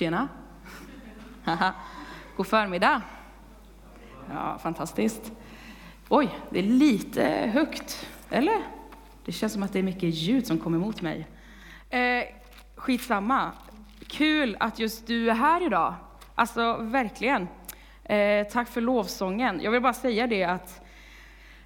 Tjena. God förmiddag. Ja, fantastiskt. Oj, det är lite högt, eller? Det känns som att det är mycket ljud som kommer emot mig. Eh, skitsamma. Kul att just du är här idag. Alltså, verkligen. Eh, tack för lovsången. Jag vill bara säga det att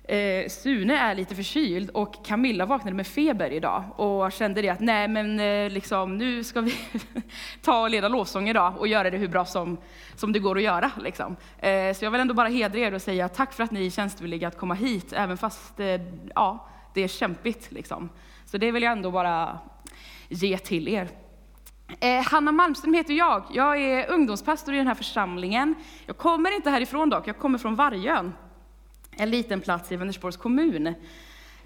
Eh, Sune är lite förkyld och Camilla vaknade med feber idag och kände det att nej men eh, liksom, nu ska vi ta och leda lovsång idag och göra det hur bra som, som det går att göra. Liksom. Eh, så jag vill ändå bara hedra er och säga tack för att ni är tjänstvilliga att komma hit, även fast eh, ja, det är kämpigt. Liksom. Så det vill jag ändå bara ge till er. Eh, Hanna Malmström heter jag. Jag är ungdomspastor i den här församlingen. Jag kommer inte härifrån dock, jag kommer från Vargön en liten plats i Vänersborgs kommun.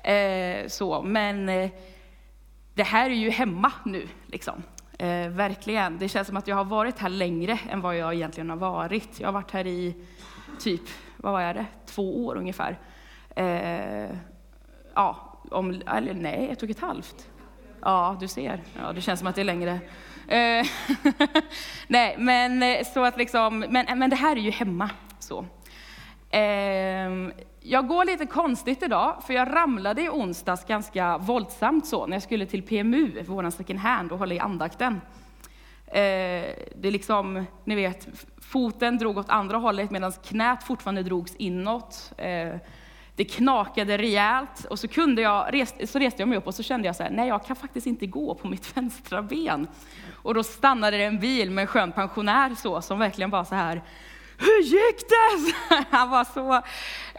Eh, så, men eh, det här är ju hemma nu, liksom. Eh, verkligen. Det känns som att jag har varit här längre än vad jag egentligen har varit. Jag har varit här i typ, vad var det, två år ungefär. Eh, ja, om, eller nej, ett och ett halvt. Ja, du ser. Ja, det känns som att det är längre. Eh, nej, men eh, så att liksom, men, men det här är ju hemma. så. Ehm, jag går lite konstigt idag, för jag ramlade i onsdags ganska våldsamt så, när jag skulle till PMU, våran second hand, och hålla i andakten. Ehm, det är liksom, ni vet, foten drog åt andra hållet medan knät fortfarande drogs inåt. Ehm, det knakade rejält och så, kunde jag, så reste jag mig upp och så kände jag så här, nej jag kan faktiskt inte gå på mitt vänstra ben. Och då stannade det en bil med en skön pensionär så, som verkligen var så här, hur gick det? Han var så,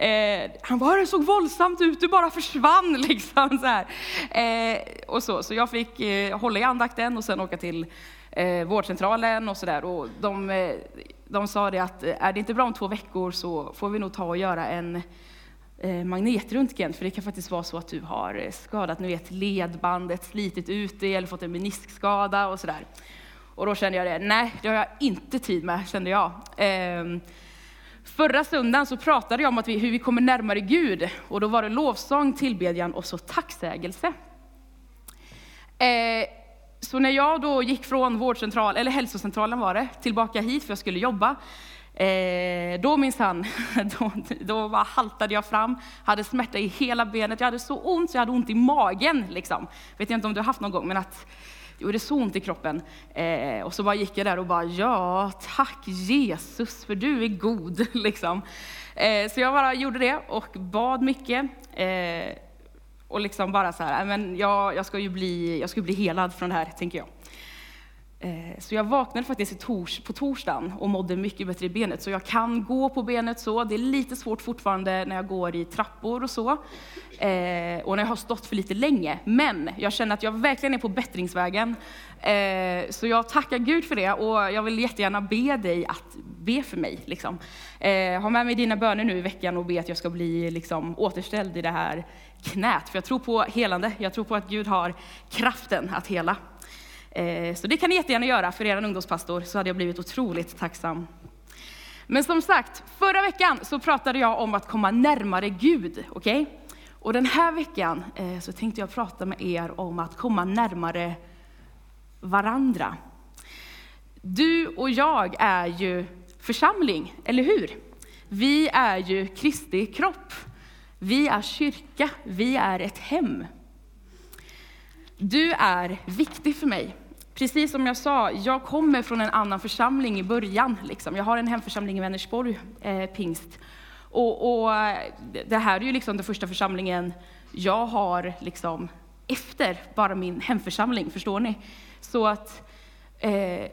eh, han bara, det såg våldsamt ut, du bara försvann liksom. Så, här. Eh, och så, så jag fick eh, hålla i andakten och sen åka till eh, vårdcentralen och sådär. Och de, eh, de sa det att eh, är det inte bra om två veckor så får vi nog ta och göra en eh, magnetröntgen, för det kan faktiskt vara så att du har eh, skadat, nu vet ledbandet, slitit ut det eller fått en meniskskada och sådär. Och då kände jag det, nej, det har jag inte tid med, kände jag. Ehm, förra söndagen så pratade jag om att vi, hur vi kommer närmare Gud. Och då var det lovsång, tillbedjan och så tacksägelse. Ehm, så när jag då gick från vårdcentral, eller hälsocentralen var det, tillbaka hit för jag skulle jobba, Eh, då minsann, då, då bara haltade jag fram, hade smärta i hela benet, jag hade så ont så jag hade ont i magen. Liksom. Vet jag inte om du har haft någon gång, men att gjorde det så ont i kroppen. Eh, och så bara gick jag där och bara, ja, tack Jesus, för du är god. liksom. Eh, så jag bara gjorde det och bad mycket. Eh, och liksom bara så här, men jag, jag, ska ju bli, jag ska bli helad från det här, tänker jag. Eh, så jag vaknade faktiskt på torsdagen och mådde mycket bättre i benet. Så jag kan gå på benet så. Det är lite svårt fortfarande när jag går i trappor och så. Eh, och när jag har stått för lite länge. Men jag känner att jag verkligen är på bättringsvägen. Eh, så jag tackar Gud för det och jag vill jättegärna be dig att be för mig. Liksom. Eh, ha med mig dina böner nu i veckan och be att jag ska bli liksom, återställd i det här knät. För jag tror på helande. Jag tror på att Gud har kraften att hela. Eh, så det kan ni jättegärna göra för er ungdomspastor, så hade jag blivit otroligt tacksam. Men som sagt, förra veckan så pratade jag om att komma närmare Gud. Okay? Och den här veckan eh, så tänkte jag prata med er om att komma närmare varandra. Du och jag är ju församling, eller hur? Vi är ju Kristi kropp. Vi är kyrka, vi är ett hem. Du är viktig för mig. Precis som jag sa, jag kommer från en annan församling i början. Liksom. Jag har en hemförsamling i Vänersborg, eh, pingst. Och, och, det här är ju liksom den första församlingen jag har liksom efter bara min hemförsamling, förstår ni? Så att eh,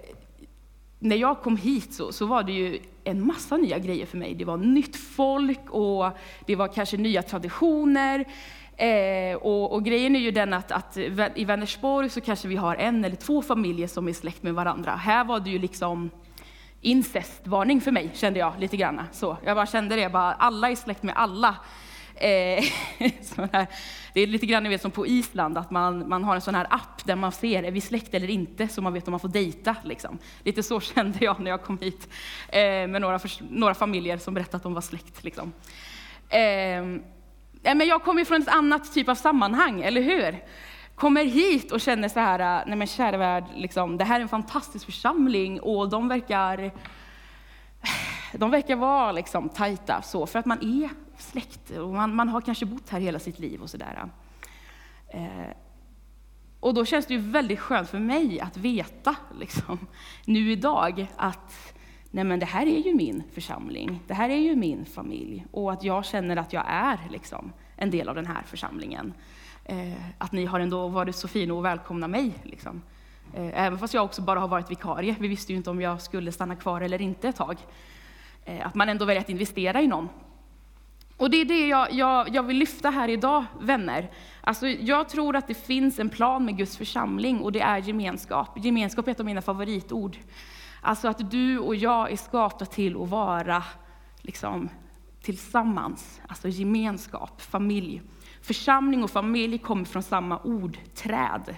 när jag kom hit så, så var det ju en massa nya grejer för mig. Det var nytt folk och det var kanske nya traditioner. Eh, och, och, grejen är ju den att, att, i Vänersborg så kanske vi har en eller två familjer som är släkt med varandra. Här var det ju liksom incestvarning för mig, kände jag lite grann. Så, jag bara kände det, bara, alla är släkt med alla. Eh, det är lite grann ni vet, som på Island, att man, man har en sån här app där man ser, är vi släkt eller inte, så man vet om man får dejta. Liksom. Lite så kände jag när jag kom hit eh, med några, några familjer som berättade att de var släkt. Liksom. Eh, men jag kommer från ett annat typ av sammanhang, eller hur? kommer hit och känner så här, äh, nej men kära värld, liksom, det här är en fantastisk församling och de verkar, de verkar vara liksom tajta så, för att man är släkt och man, man har kanske bott här hela sitt liv och sådär. Eh, äh. och då känns det ju väldigt skönt för mig att veta, liksom, nu idag, att nej men det här är ju min församling, det här är ju min familj, och att jag känner att jag är liksom, en del av den här församlingen. Eh, att ni har ändå varit så fina och välkomna mig. Liksom. Eh, även fast jag också bara har varit vikarie. Vi visste ju inte om jag skulle stanna kvar eller inte ett tag. Eh, att man ändå väljer att investera i någon. Och det är det jag, jag, jag vill lyfta här idag, vänner. Alltså, jag tror att det finns en plan med Guds församling och det är gemenskap. Gemenskap är ett av mina favoritord. Alltså att du och jag är skapta till att vara liksom, tillsammans, alltså gemenskap, familj. Församling och familj kommer från samma ord, träd.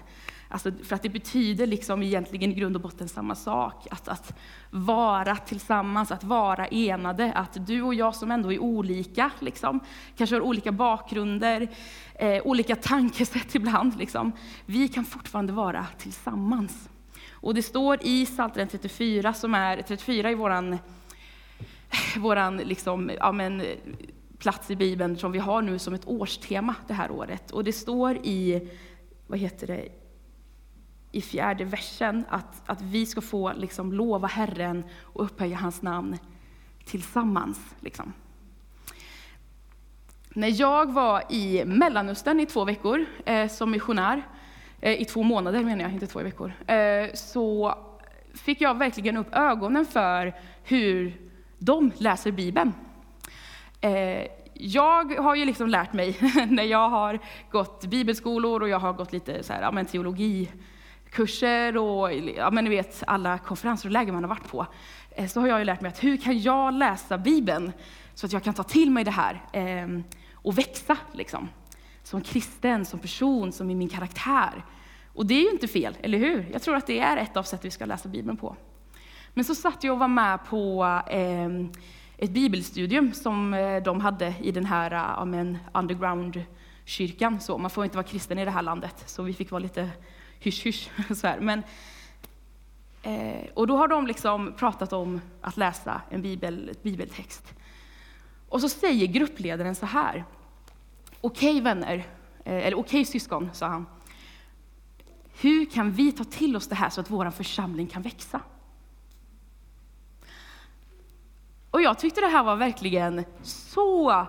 Alltså för att det betyder liksom egentligen i grund och botten samma sak. Att, att vara tillsammans, att vara enade. Att du och jag som ändå är olika, liksom, kanske har olika bakgrunder, eh, olika tankesätt ibland. Liksom, vi kan fortfarande vara tillsammans. Och det står i Psaltaren 34, som är 34 i våran, våran liksom, ja men, plats i Bibeln som vi har nu som ett årstema det här året. Och det står i, vad heter det, i fjärde versen att, att vi ska få liksom lova Herren och upphöja hans namn tillsammans. Liksom. När jag var i Mellanöstern i två veckor eh, som missionär, eh, Eh, i två månader menar jag, inte två veckor, eh, så fick jag verkligen upp ögonen för hur de läser Bibeln. Eh, jag har ju liksom lärt mig när jag har gått bibelskolor och jag har gått lite så här, ja, men teologikurser och ja, men ni vet, alla konferenser och läger man har varit på, så har jag ju lärt mig att hur kan jag läsa Bibeln så att jag kan ta till mig det här och växa liksom. Som kristen, som person, som i min karaktär. Och det är ju inte fel, eller hur? Jag tror att det är ett av sätt vi ska läsa Bibeln på. Men så satt jag och var med på eh, ett bibelstudium som eh, de hade i den här uh, underground-kyrkan. Så man får inte vara kristen i det här landet, så vi fick vara lite hysch-hysch. Men, eh, och då har de liksom pratat om att läsa en bibel, bibeltext. Och så säger gruppledaren så här. Okej okay, vänner, eh, eller okej okay, syskon, sa han. Hur kan vi ta till oss det här så att vår församling kan växa? Och jag tyckte det här var verkligen så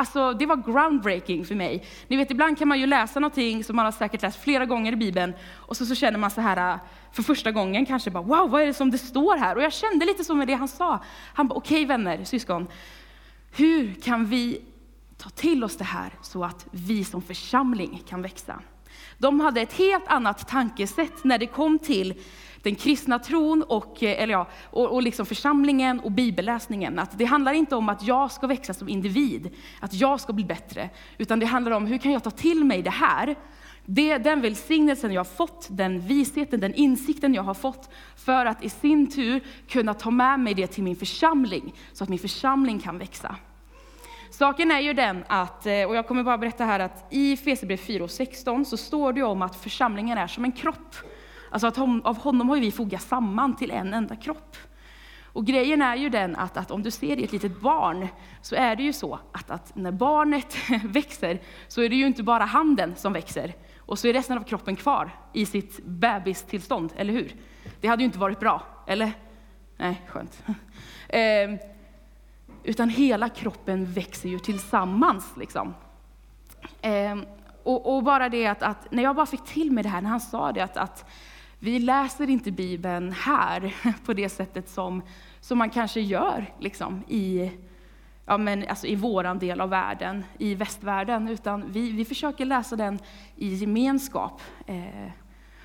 Alltså, det var groundbreaking för mig. Ni vet, ibland kan man ju läsa någonting som man har säkert läst flera gånger i Bibeln, och så, så känner man så här eh, för första gången kanske bara, wow, vad är det som det står här? Och jag kände lite så med det han sa. Han bara, okej okay, vänner, syskon, hur kan vi ta till oss det här så att vi som församling kan växa? De hade ett helt annat tankesätt när det kom till den kristna tron och, eh, eller ja, och, och liksom församlingen och bibelläsningen. Att det handlar inte om att jag ska växa som individ, att jag ska bli bättre, utan det handlar om hur kan jag ta till mig det här det, den välsignelsen jag har fått, den visheten, den insikten jag har fått, för att i sin tur kunna ta med mig det till min församling, så att min församling kan växa. Saken är ju den att, eh, och jag kommer bara berätta här att i Fesebrev 4 och 16 så står det om att församlingen är som en kropp. Alltså att av honom har vi fogat samman till en enda kropp. Och grejen är ju den att, att om du ser i ett litet barn, så är det ju så att, att när barnet växer, så är det ju inte bara handen som växer, och så är resten av kroppen kvar i sitt bebistillstånd, eller hur? Det hade ju inte varit bra, eller? Nej, skönt. Ehm, utan hela kroppen växer ju tillsammans. Liksom. Eh, och, och, bara det att, att, när jag bara fick till mig det här, när han sa det, att, att vi läser inte Bibeln här på det sättet som, som man kanske gör liksom, i, ja, men, alltså, i våran del av världen, i västvärlden, utan vi, vi försöker läsa den i gemenskap. Eh,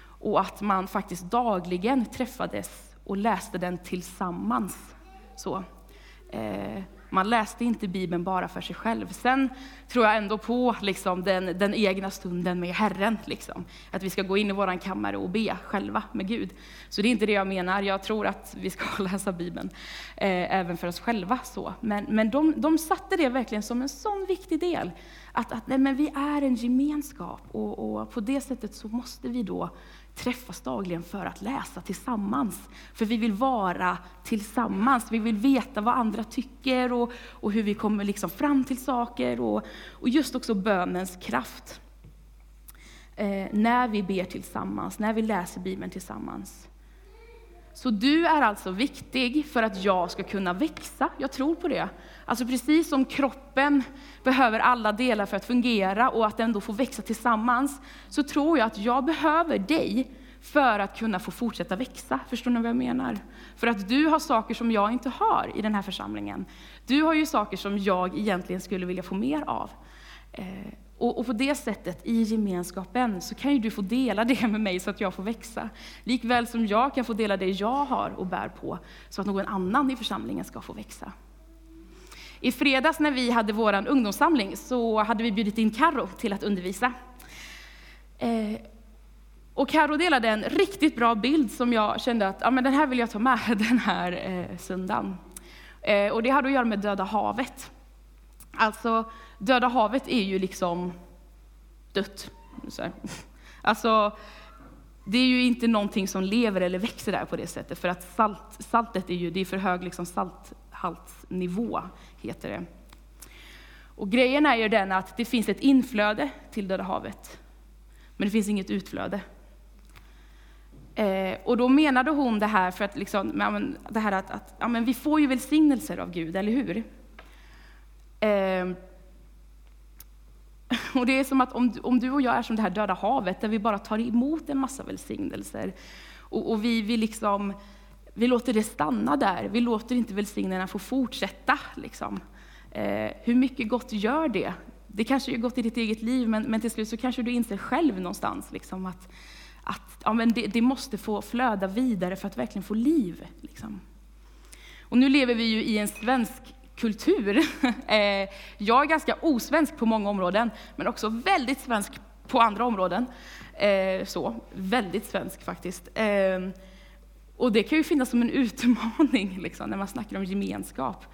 och att man faktiskt dagligen träffades och läste den tillsammans. Så. Eh, man läste inte Bibeln bara för sig själv. Sen tror jag ändå på liksom, den, den egna stunden med Herren. Liksom. Att vi ska gå in i vår kammare och be själva med Gud. Så det är inte det jag menar. Jag tror att vi ska läsa Bibeln eh, även för oss själva. Så. Men, men de, de satte det verkligen som en sån viktig del. Att, att nej, men vi är en gemenskap och, och på det sättet så måste vi då träffas dagligen för att läsa tillsammans. För vi vill vara tillsammans, vi vill veta vad andra tycker och, och hur vi kommer liksom fram till saker och, och just också bönens kraft. Eh, när vi ber tillsammans, när vi läser Bibeln tillsammans. Så du är alltså viktig för att jag ska kunna växa. Jag tror på det. Alltså precis som kroppen behöver alla delar för att fungera och att den då får växa tillsammans, så tror jag att jag behöver dig för att kunna få fortsätta växa. Förstår ni vad jag menar? För att du har saker som jag inte har i den här församlingen. Du har ju saker som jag egentligen skulle vilja få mer av. Eh, och, och, på det sättet, i gemenskapen, så kan ju du få dela det med mig så att jag får växa. Likväl som jag kan få dela det jag har och bär på, så att någon annan i församlingen ska få växa. I fredags när vi hade vår ungdomssamling så hade vi bjudit in Karo till att undervisa. Eh, och Karo delade en riktigt bra bild som jag kände att ja, men den här vill jag ta med den här eh, söndagen. Eh, och det hade att göra med Döda havet. Alltså, Döda havet är ju liksom dött. Alltså, det är ju inte någonting som lever eller växer där på det sättet, för att salt, saltet är ju det är för hög liksom salthaltsnivå, heter det. Och grejen är ju den att det finns ett inflöde till Döda havet, men det finns inget utflöde. Eh, och då menade hon det här för att, liksom, men, det här att, att ja, men vi får ju välsignelser av Gud, eller hur? Eh, och det är som att om, om du och jag är som det här döda havet, där vi bara tar emot en massa välsignelser, och, och vi, vi, liksom, vi låter det stanna där, vi låter inte välsignelserna få fortsätta. Liksom. Eh, hur mycket gott gör det? Det kanske är gott i ditt eget liv, men, men till slut så kanske du inser själv någonstans liksom, att, att ja, men det, det, måste få flöda vidare för att verkligen få liv. Liksom. Och nu lever vi ju i en svensk kultur. Eh, jag är ganska osvensk på många områden, men också väldigt svensk på andra områden. Eh, så, väldigt svensk faktiskt. Eh, och det kan ju finnas som en utmaning liksom, när man snackar om gemenskap.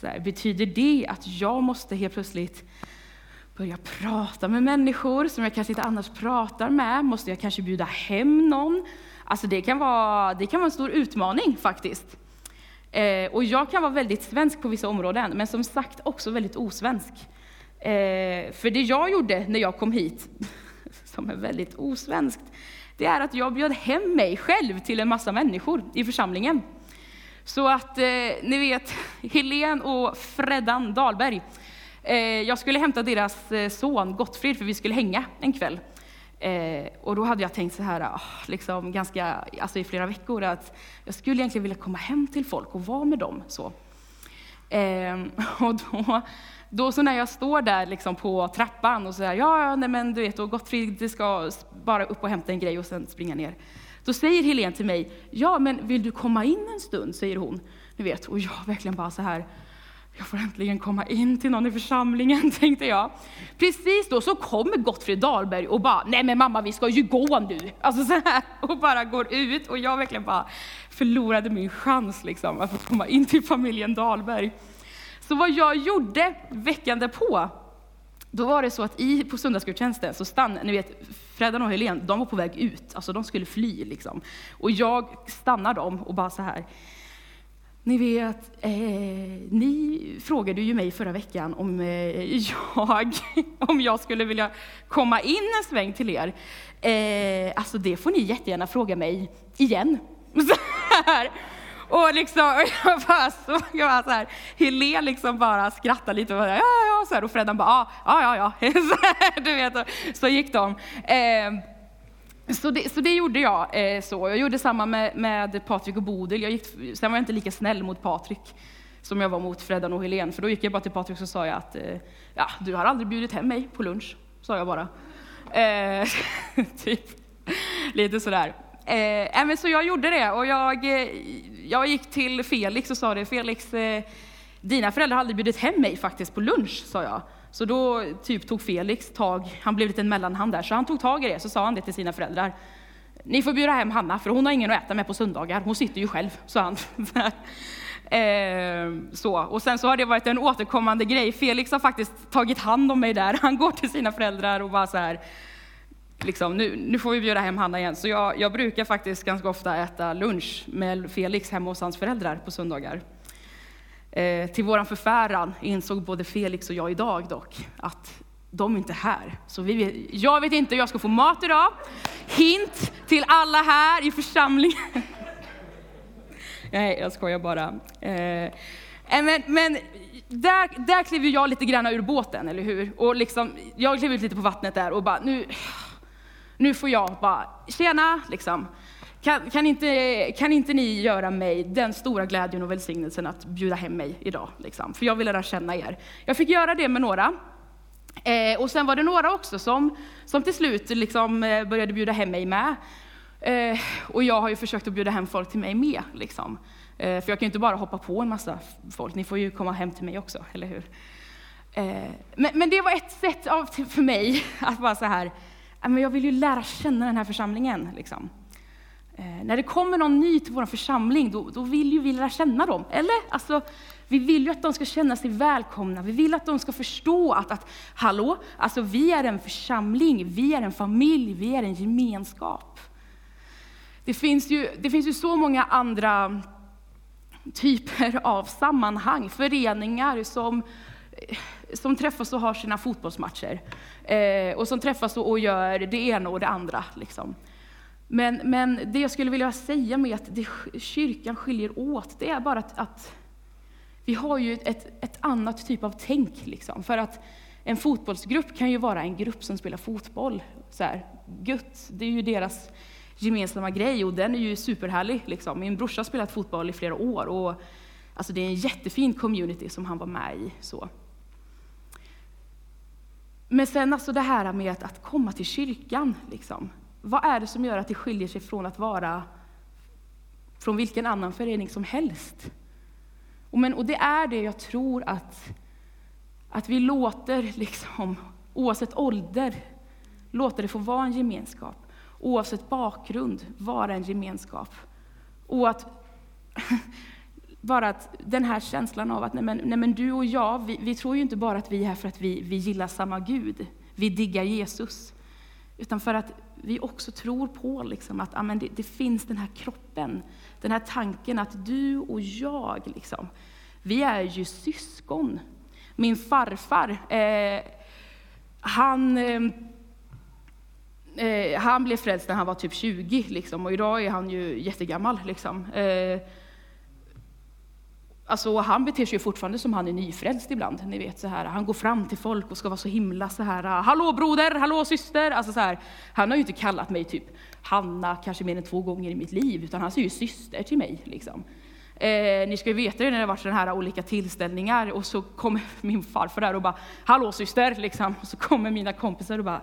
Så här, betyder det att jag måste helt plötsligt börja prata med människor som jag kanske inte annars pratar med? Måste jag kanske bjuda hem någon? Alltså det kan vara, det kan vara en stor utmaning faktiskt. Eh, och jag kan vara väldigt svensk på vissa områden, men som sagt också väldigt osvensk. Eh, för det jag gjorde när jag kom hit, som är väldigt osvenskt, det är att jag bjöd hem mig själv till en massa människor i församlingen. Så att, eh, ni vet, Helen och Freddan Dahlberg, eh, jag skulle hämta deras eh, son Gottfrid, för vi skulle hänga en kväll. Eh, och då hade jag tänkt så här, ah, liksom ganska, alltså i flera veckor, att jag skulle egentligen vilja komma hem till folk och vara med dem. Så. Eh, och då, då så när jag står där liksom på trappan och säger, ja, nej men du vet, och Gottfrid ska bara upp och hämta en grej och sen springa ner. Då säger Helene till mig, ja men vill du komma in en stund, säger hon. Ni vet, och jag verkligen bara så här, jag får äntligen komma in till någon i församlingen, tänkte jag. Precis då så kommer Gottfrid Dahlberg och bara, nej men mamma vi ska ju gå nu. Alltså så här, och bara går ut och jag verkligen bara förlorade min chans liksom att få komma in till familjen Dahlberg. Så vad jag gjorde veckan därpå, då var det så att i, på söndagsgudstjänsten så stannade, ni vet, Freddan och Helene, de var på väg ut, alltså de skulle fly liksom. Och jag stannar dem och bara så här, ni vet, eh, ni frågade ju mig förra veckan om, eh, jag, om jag skulle vilja komma in en sväng till er. Eh, alltså det får ni jättegärna fråga mig igen. Så här. Och liksom, jag bara, såg jag bara så här, Helene liksom bara skrattade lite och bara, ja, ja, så här, och Freddan bara, ja, ja, ja, så, här, du vet, så gick de. Eh, så det, så det gjorde jag. Eh, så. Jag gjorde samma med, med Patrik och Bodil. Jag gick, sen var jag inte lika snäll mot Patrik som jag var mot Freddan och Helen. För då gick jag bara till Patrik och sa jag att eh, ja, du har aldrig bjudit hem mig på lunch, sa jag bara. Eh, typ. Lite sådär. Eh, men så jag gjorde det och jag, eh, jag gick till Felix och sa det, Felix, eh, dina föräldrar har aldrig bjudit hem mig faktiskt på lunch, sa jag. Så då typ tog Felix tag, han blev lite en mellanhand där, så han tog tag i det, så sa han det till sina föräldrar. Ni får bjuda hem Hanna, för hon har ingen att äta med på söndagar, hon sitter ju själv, sa han. Ehm, så. Och sen så har det varit en återkommande grej. Felix har faktiskt tagit hand om mig där. Han går till sina föräldrar och bara så här, liksom, nu, nu får vi bjuda hem Hanna igen. Så jag, jag brukar faktiskt ganska ofta äta lunch med Felix hemma hos hans föräldrar på söndagar. Eh, till vår förfäran insåg både Felix och jag idag dock att de är inte här. Så vi, jag vet inte hur jag ska få mat idag. Hint till alla här i församlingen. Nej, jag skojar bara. Eh, eh, men, men där, där klev jag lite grann ur båten, eller hur? Och liksom, jag klev ut lite på vattnet där och bara, nu, nu får jag bara, tjena, liksom. Kan, kan, inte, kan inte ni göra mig den stora glädjen och välsignelsen att bjuda hem mig idag? Liksom? För jag vill lära känna er. Jag fick göra det med några. Eh, och sen var det några också som, som till slut liksom, eh, började bjuda hem mig med. Eh, och jag har ju försökt att bjuda hem folk till mig med. Liksom. Eh, för jag kan ju inte bara hoppa på en massa folk, ni får ju komma hem till mig också, eller hur? Eh, men, men, det var ett sätt av, för mig att vara så här, men jag vill ju lära känna den här församlingen. Liksom. Eh, när det kommer någon ny till vår församling, då, då, vill ju vi lära känna dem. Eller? Alltså, vi vill ju att de ska känna sig välkomna. Vi vill att de ska förstå att, att hallå, alltså vi är en församling, vi är en familj, vi är en gemenskap. Det finns ju, det finns ju så många andra typer av sammanhang, föreningar som, eh, som träffas och har sina fotbollsmatcher. Eh, och som träffas och, gör det ena och det andra. Liksom. Men, men det jag skulle vilja säga med att det, kyrkan skiljer åt, det är bara att, att vi har ju ett, ett annat typ av tänk. Liksom. För att en fotbollsgrupp kan ju vara en grupp som spelar fotboll. Så här, gött, det är ju deras gemensamma grej och den är ju superhärlig. Liksom. Min brorsa har spelat fotboll i flera år och alltså, det är en jättefin community som han var med i. Så. Men sen alltså det här med att, att komma till kyrkan. Liksom. Vad är det som gör att det skiljer sig från att vara från vilken annan förening som helst? Och, men, och det är det jag tror att, att vi låter, liksom, oavsett ålder, låter det få vara en gemenskap. Oavsett bakgrund, vara en gemenskap. Och att, bara att den här känslan av att nej men, nej men du och jag, vi, vi, tror ju inte bara att vi är här för att vi, vi gillar samma Gud, vi diggar Jesus. Utan för att vi också tror på liksom att amen, det, det, finns den här kroppen, den här tanken att du och jag, liksom, vi är ju syskon. Min farfar, eh, han, eh, eh han blev frälst när han var typ 20, liksom, och idag är han ju jättegammal. Liksom. Eh, Alltså, han beter sig fortfarande som han är nyfrälst ibland. Ni vet, så här. Han går fram till folk och ska vara så himla så här, hallå broder, hallå syster. Alltså, så här. Han har ju inte kallat mig typ Hanna kanske mer än två gånger i mitt liv, utan han säger ju syster till mig. Liksom. Eh, ni ska ju veta det när det har varit sådana här olika tillställningar och så kommer min farfar där och bara, hallå syster, liksom. Och så kommer mina kompisar och bara,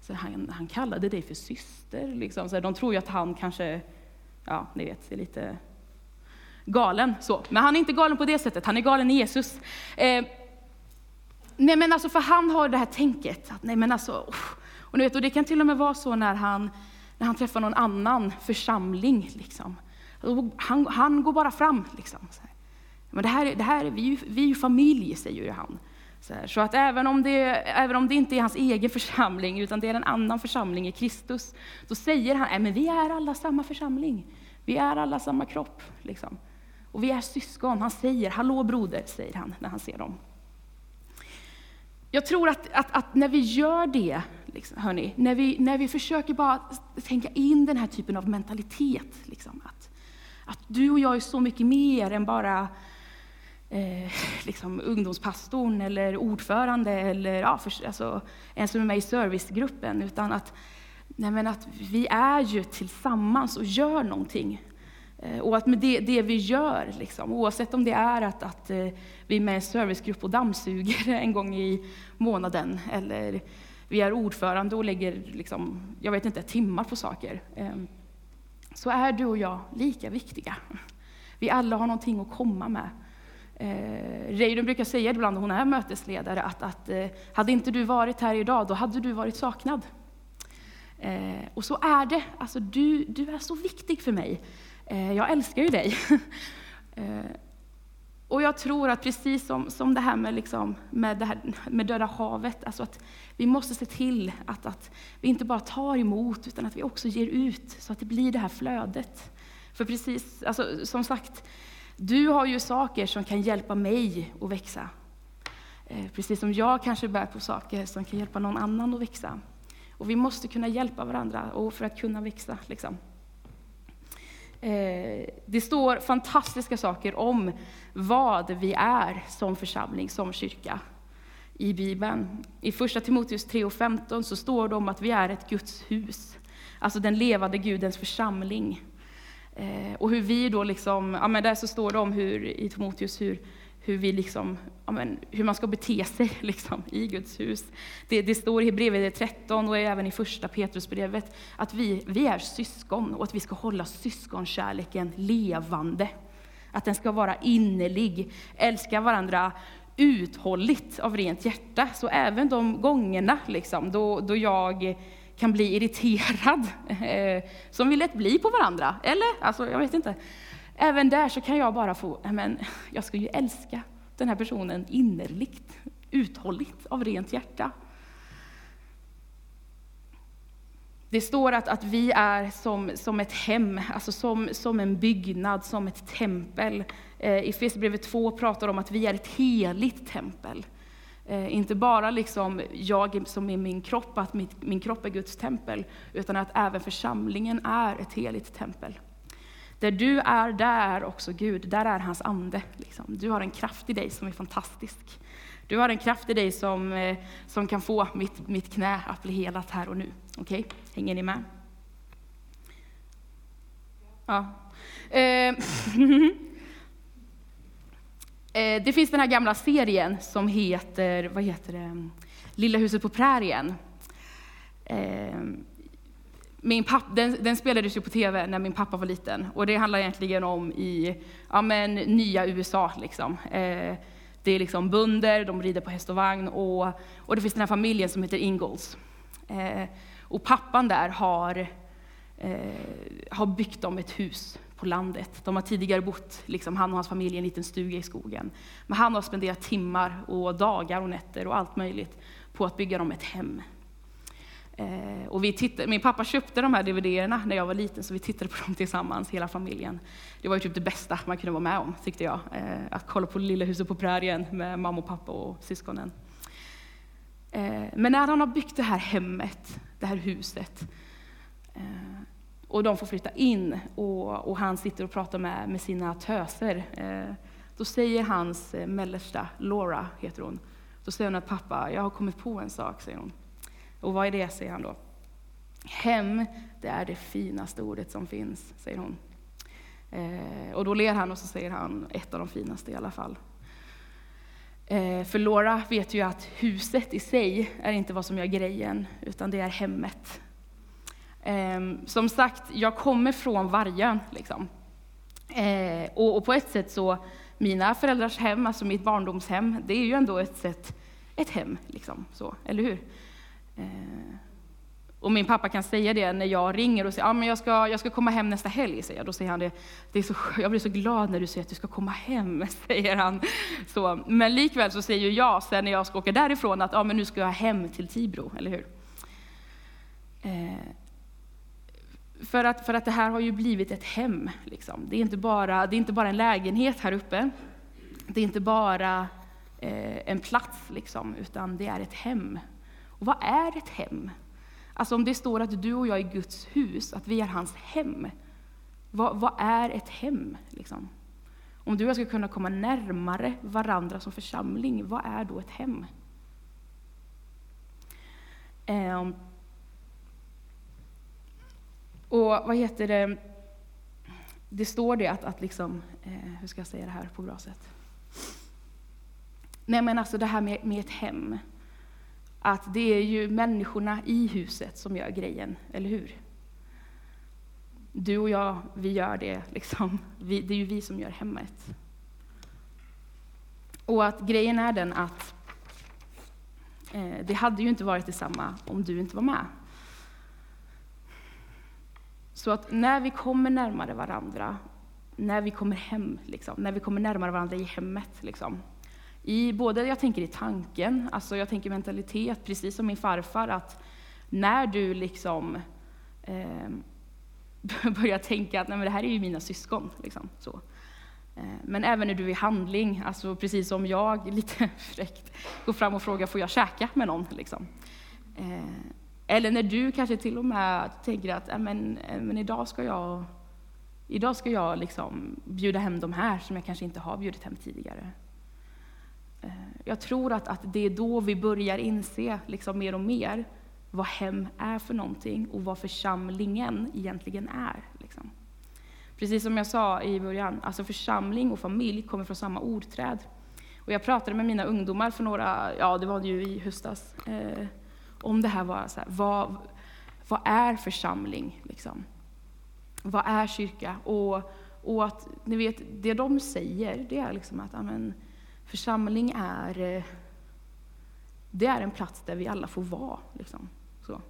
så han, han kallade dig för syster. Liksom. Så de tror ju att han kanske, ja, ni vet, är lite galen. Så. Men han är inte galen på det sättet, han är galen i Jesus. Eh, nej men alltså, för han har det här tänket, att nej men alltså, oh. och, ni vet, och det kan till och med vara så när han, när han träffar någon annan församling. Liksom. Han, han går bara fram. Liksom. Men det här, det här, vi, vi är ju familj, säger ju han. Så, här, så, att även om, det, även om det inte är hans egen församling, utan det är en annan församling i Kristus, då säger han, att vi är alla samma församling. Vi är alla samma kropp. Liksom. Och vi är syskon. Han säger, hallå broder, säger han när han ser dem. Jag tror att, att, att när vi gör det, liksom, hörni, när, vi, när vi försöker bara tänka in den här typen av mentalitet, liksom, att, att du och jag är så mycket mer än bara eh, liksom ungdomspastorn eller ordförande eller ja, för, alltså, en som är med i servicegruppen, utan att, nej, men att vi är ju tillsammans och gör någonting Eh, och att med det, det vi gör, liksom, oavsett om det är att, att eh, vi är med i en servicegrupp och dammsuger en gång i månaden, eller vi är ordförande och lägger, liksom, jag vet inte, timmar på saker, ehm, så är du och jag lika viktiga. Vi alla har någonting att komma med. Eh, Reidun brukar säga ibland, hon är mötesledare, att, att hade inte du varit här idag, då hade du varit saknad. och så är det. Alltså, du, du är så viktig för mig. Eh, jag älskar ju dig. Eh, och jag tror att precis som, som det här med, liksom, med, det här, med Döda havet, alltså att vi måste se till att, att vi inte bara tar emot, utan att vi också ger ut, så att det blir det här flödet. För precis, alltså, som sagt, du har ju saker som kan hjälpa mig att växa. Eh, precis som jag kanske bär på saker som kan hjälpa någon annan att växa. Och vi måste kunna hjälpa varandra och för att kunna växa. Liksom. Eh, det står fantastiska saker om vad vi är som församling, som kyrka i Bibeln. I första Timoteus 3.15 så står det om att vi är ett Guds hus, alltså den levande Gudens församling. Eh, och hur vi då liksom, ja men där så står det om hur, i Timoteus hur, hur, vi liksom, ja men, hur man ska bete sig liksom, i Guds hus. Det, det står i Hebreerbrevet 13 och även i första Petrusbrevet att vi, vi är syskon och att vi ska hålla syskonkärleken levande. Att den ska vara innerlig, älska varandra uthålligt av rent hjärta. Så även de gångerna liksom, då, då jag kan bli irriterad, eh, som vi lätt blir på varandra. Eller? Alltså, jag vet inte. Även där så kan jag bara få, men jag ska ju älska den här personen innerligt, uthålligt, av rent hjärta. Det står att, att vi är som, som ett hem, alltså som, som en byggnad, som ett tempel. Eh, I Fesierbrevet 2 pratar om att vi är ett heligt tempel. Eh, inte bara liksom jag som är min kropp, att mitt, min kropp är Guds tempel, utan att även församlingen är ett heligt tempel. Där du är, där är också Gud, där är hans ande. Liksom. Du har en kraft i dig som är fantastisk. Du har en kraft i dig som, eh, som kan få mitt, mitt knä att bli helat här och nu. Okej, okay? hänger ni med? Ja. Eh, Eh, det finns den här gamla serien som heter, vad heter det, Lilla huset på prärien. Eh, min pappa, den, den, spelades ju på tv när min pappa var liten. Och det handlar egentligen om i ja, men, nya USA. Liksom. Eh, det är liksom bönder, de rider på häst och vagn. Och, och det finns den här familjen som heter Ingalls. Eh, och pappan där har, eh, har byggt dem ett hus på landet. De har tidigare bott, liksom, han och hans familj, i en liten stuga i skogen. Men han har spenderat timmar och dagar och nätter och allt möjligt på att bygga dem ett hem. Eh, och vi tittade, min pappa köpte de här DVD-erna när jag var liten, så vi tittade på dem tillsammans, hela familjen. Det var ju typ det bästa man kunde vara med om, tyckte jag. Eh, att kolla på Lilla huset på prärien med mamma och pappa och syskonen. Eh, men när han har byggt det här hemmet, det här huset, eh, och de får flytta in och, och han sitter och pratar med, med sina töser. Eh, då säger hans eh, mellersta, Laura heter hon, då säger hon att pappa, jag har kommit på en sak, säger hon. Och vad är det, säger han då. Hem, det är det finaste ordet som finns, säger hon. Eh, och då ler han och så säger han ett av de finaste i alla fall. Eh, för Laura vet ju att huset i sig är inte vad som gör grejen, utan det är hemmet. Eh, som sagt, jag kommer från Vargön. Liksom. Eh, och, och, på ett sätt så, mina föräldrars hem, alltså mitt barndomshem, det är ju ändå ett sätt, ett hem, liksom, så, eller hur? Eh, och min pappa kan säga det när jag ringer och säger att ah, jag, ska, jag ska komma hem nästa helg. Säger jag. Då säger han det, det är så, jag blir så glad när du säger att du ska komma hem. säger han. Så, men likväl så säger jag sen när jag ska åka därifrån att ah, men nu ska jag hem till Tibro, eller hur? Eh, för att, för att det här har ju blivit ett hem. Liksom. Det, är inte bara, det är inte bara en lägenhet här uppe. Det är inte bara eh, en plats, liksom, utan det är ett hem. Och vad är ett hem? Alltså om det står att du och jag är Guds hus, att vi är hans hem. Vad, vad är ett hem? Liksom? Om du och jag ska kunna komma närmare varandra som församling, vad är då ett hem? Um, och vad heter det? Det står det att, att liksom, eh, hur ska jag säga det här på bra sätt? Nej men alltså det här med, med ett hem. Att det är ju människorna i huset som gör grejen, eller hur? Du och jag, vi gör det liksom. Vi, det är ju vi som gör hemmet. Och att grejen är den att eh, det hade ju inte varit detsamma om du inte var med. Så att när vi kommer närmare varandra när vi kommer hem, liksom, när vi kommer närmare varandra i hemmet. Liksom. I, både jag tänker i tanken, alltså jag tänker mentalitet, precis som min farfar, att när du liksom eh, börjar tänka att Nej, men det här är ju mina syskon. Liksom, så. Eh, men även när du är i handling, alltså precis som jag, lite fräckt, går fram och frågar får jag käka med någon. Liksom. Eh, eller när du kanske till och med tänker att men, eh, men idag ska jag, idag ska jag liksom bjuda hem de här som jag kanske inte har bjudit hem tidigare. Eh, jag tror att, att det är då vi börjar inse liksom mer och mer vad hem är för någonting och vad församlingen egentligen är. Liksom. Precis som jag sa i början, alltså församling och familj kommer från samma ordträd. Och jag pratade med mina ungdomar för några, ja det var ju i höstas, eh, om det här var så här, vad, vad är församling? Liksom? Vad är kyrka? Och, och att, ni vet, det de säger, det är liksom att amen, församling är, eh, det är en plats där vi alla får vara. Liksom. Så.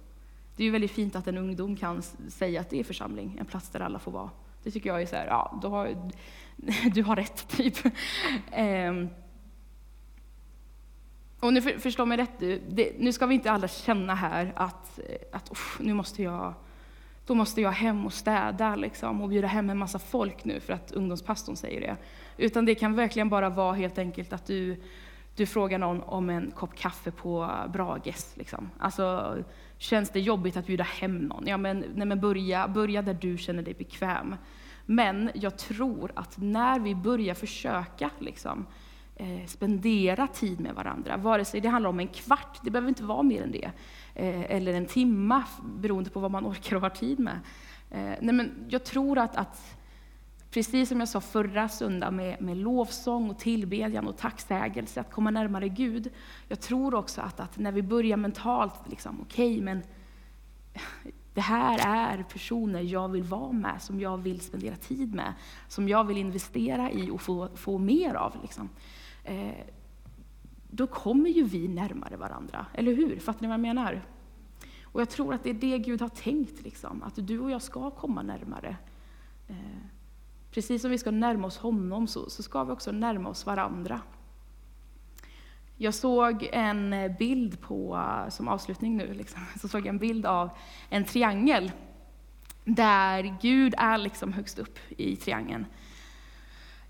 Det är ju väldigt fint att en ungdom kan säga att det är församling, en plats där alla får vara. Det tycker jag är så här, ja, du har, du har rätt, typ. Ehm. Och nu för, förstå mig rätt, det, nu ska vi inte alla känna här att, att nu måste jag, då måste jag hem och städa liksom, och bjuda hem en massa folk nu för att ungdomspastorn säger det. Utan det kan verkligen bara vara helt enkelt att du, du frågar någon om en kopp kaffe på Brages. Liksom. Alltså, känns det jobbigt att bjuda hem någon? Ja, men, nej, men börja, börja där du känner dig bekväm. Men jag tror att när vi börjar försöka liksom, eh, Eh, spendera tid med varandra, vare sig det handlar om en kvart, det behöver inte vara mer än det, eh, eller en timma, beroende på vad man orkar och har tid med. Eh, nej, men jag tror att, att Precis som jag sa förra söndagen med, med lovsång och tillbedjan och tacksägelse, att komma närmare Gud. Jag tror också att, att när vi börjar mentalt, liksom, okej, okay, men det här är personer jag vill vara med, som jag vill spendera tid med, som jag vill investera i och få, få mer av. Liksom. Eh, då kommer ju vi närmare varandra, eller hur? Fattar ni vad jag menar? Och jag tror att det är det Gud har tänkt, liksom, att du och jag ska komma närmare. Eh, Precis som vi ska närma oss honom så, så ska vi också närma oss varandra. Jag såg en bild på, som avslutning nu, liksom, så såg jag en bild av en triangel där Gud är liksom högst upp i triangeln.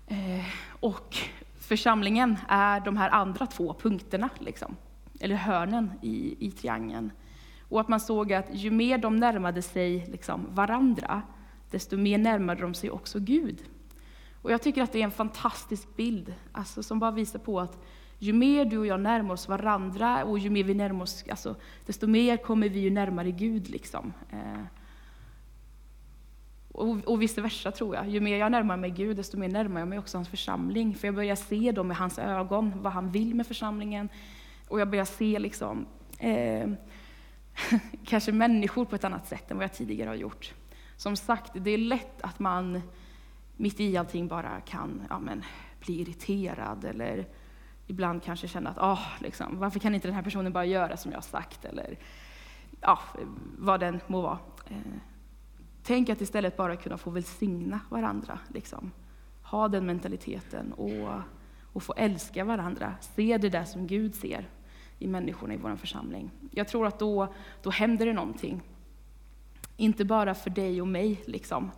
Eh, och församlingen är de här andra två punkterna, liksom, eller hörnen i, i triangeln. Och att man såg att ju mer de närmade sig liksom, varandra, desto mer närmade de sig också Gud. Och jag tycker att det är en fantastisk bild, alltså, som bara visar på att ju mer du och jag närmar oss varandra och ju mer vi närmar oss, alltså, desto mer kommer vi ju närmare Gud. Liksom. Eh, och, och vice versa tror jag. Ju mer jag närmar mig Gud, desto mer närmar jag mig också hans församling. För jag börjar se dem med hans ögon, vad han vill med församlingen. Och jag börjar se liksom, eh, kanske människor på ett annat sätt än vad jag tidigare har gjort som sagt, det är lätt att man mitt i allting bara kan ja, men, bli irriterad eller ibland kanske känna att oh, liksom, varför kan inte den här personen bara göra som jag har sagt? Eller ja, vad den må vara. Eh, Tänk att istället bara kunna få välsigna varandra. Liksom. Ha den mentaliteten och, och få älska varandra. Se det där som Gud ser i människorna i vår församling. Jag tror att då, då händer det någonting. Inte bara för dig och mig, liksom.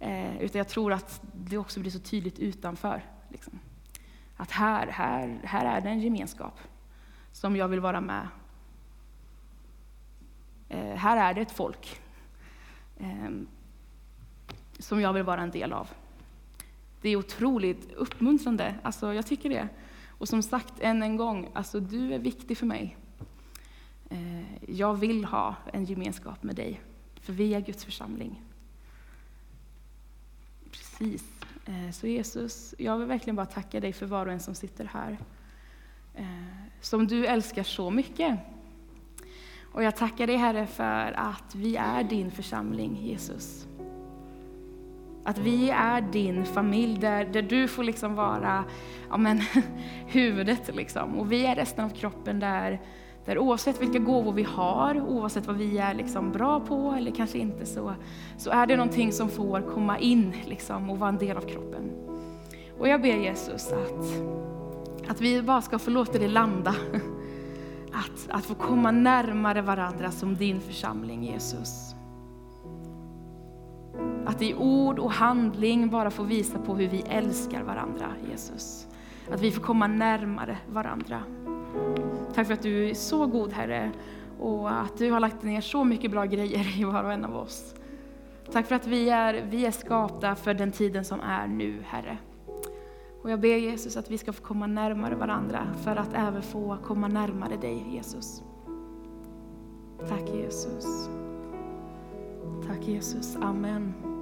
Eh, utan jag tror att det också blir så tydligt utanför. Liksom. Att här, här, här är det en gemenskap som jag vill vara med. Eh, här är det ett folk Ehm, som jag vill vara en del av. Det är otroligt uppmuntrande, alltså, jag tycker det. Och som sagt, än en gång, alltså, du är viktig för mig. Eh, jag vill ha en gemenskap med dig. För vi är Guds församling. Precis. Eh, så Jesus, jag vill verkligen bara tacka dig för var och en som sitter här. Eh, som du älskar så mycket. Och jag tackar dig Herre för att vi är din församling, Jesus. Att vi är din familj där, där du får liksom vara ja men, huvudet. Liksom. Och vi är resten av kroppen där, Där oavsett vilka gåvor vi har, oavsett vad vi är liksom bra på eller kanske inte, så, så är det någonting som får komma in liksom, och vara en del av kroppen. Och jag ber Jesus att, att vi bara ska få låta det landa. Att, att få komma närmare varandra som din församling, Jesus. Att i ord och handling bara få visa på hur vi älskar varandra, Jesus. Att vi får komma närmare varandra. Tack för att du är så god, Herre, och att du har lagt ner så mycket bra grejer i var och en av oss. Tack för att vi är, vi är skapta för den tiden som är nu, Herre. Och jag ber Jesus att vi ska få komma närmare varandra för att även få komma närmare dig, Jesus. Tack Jesus. Tack Jesus. Amen.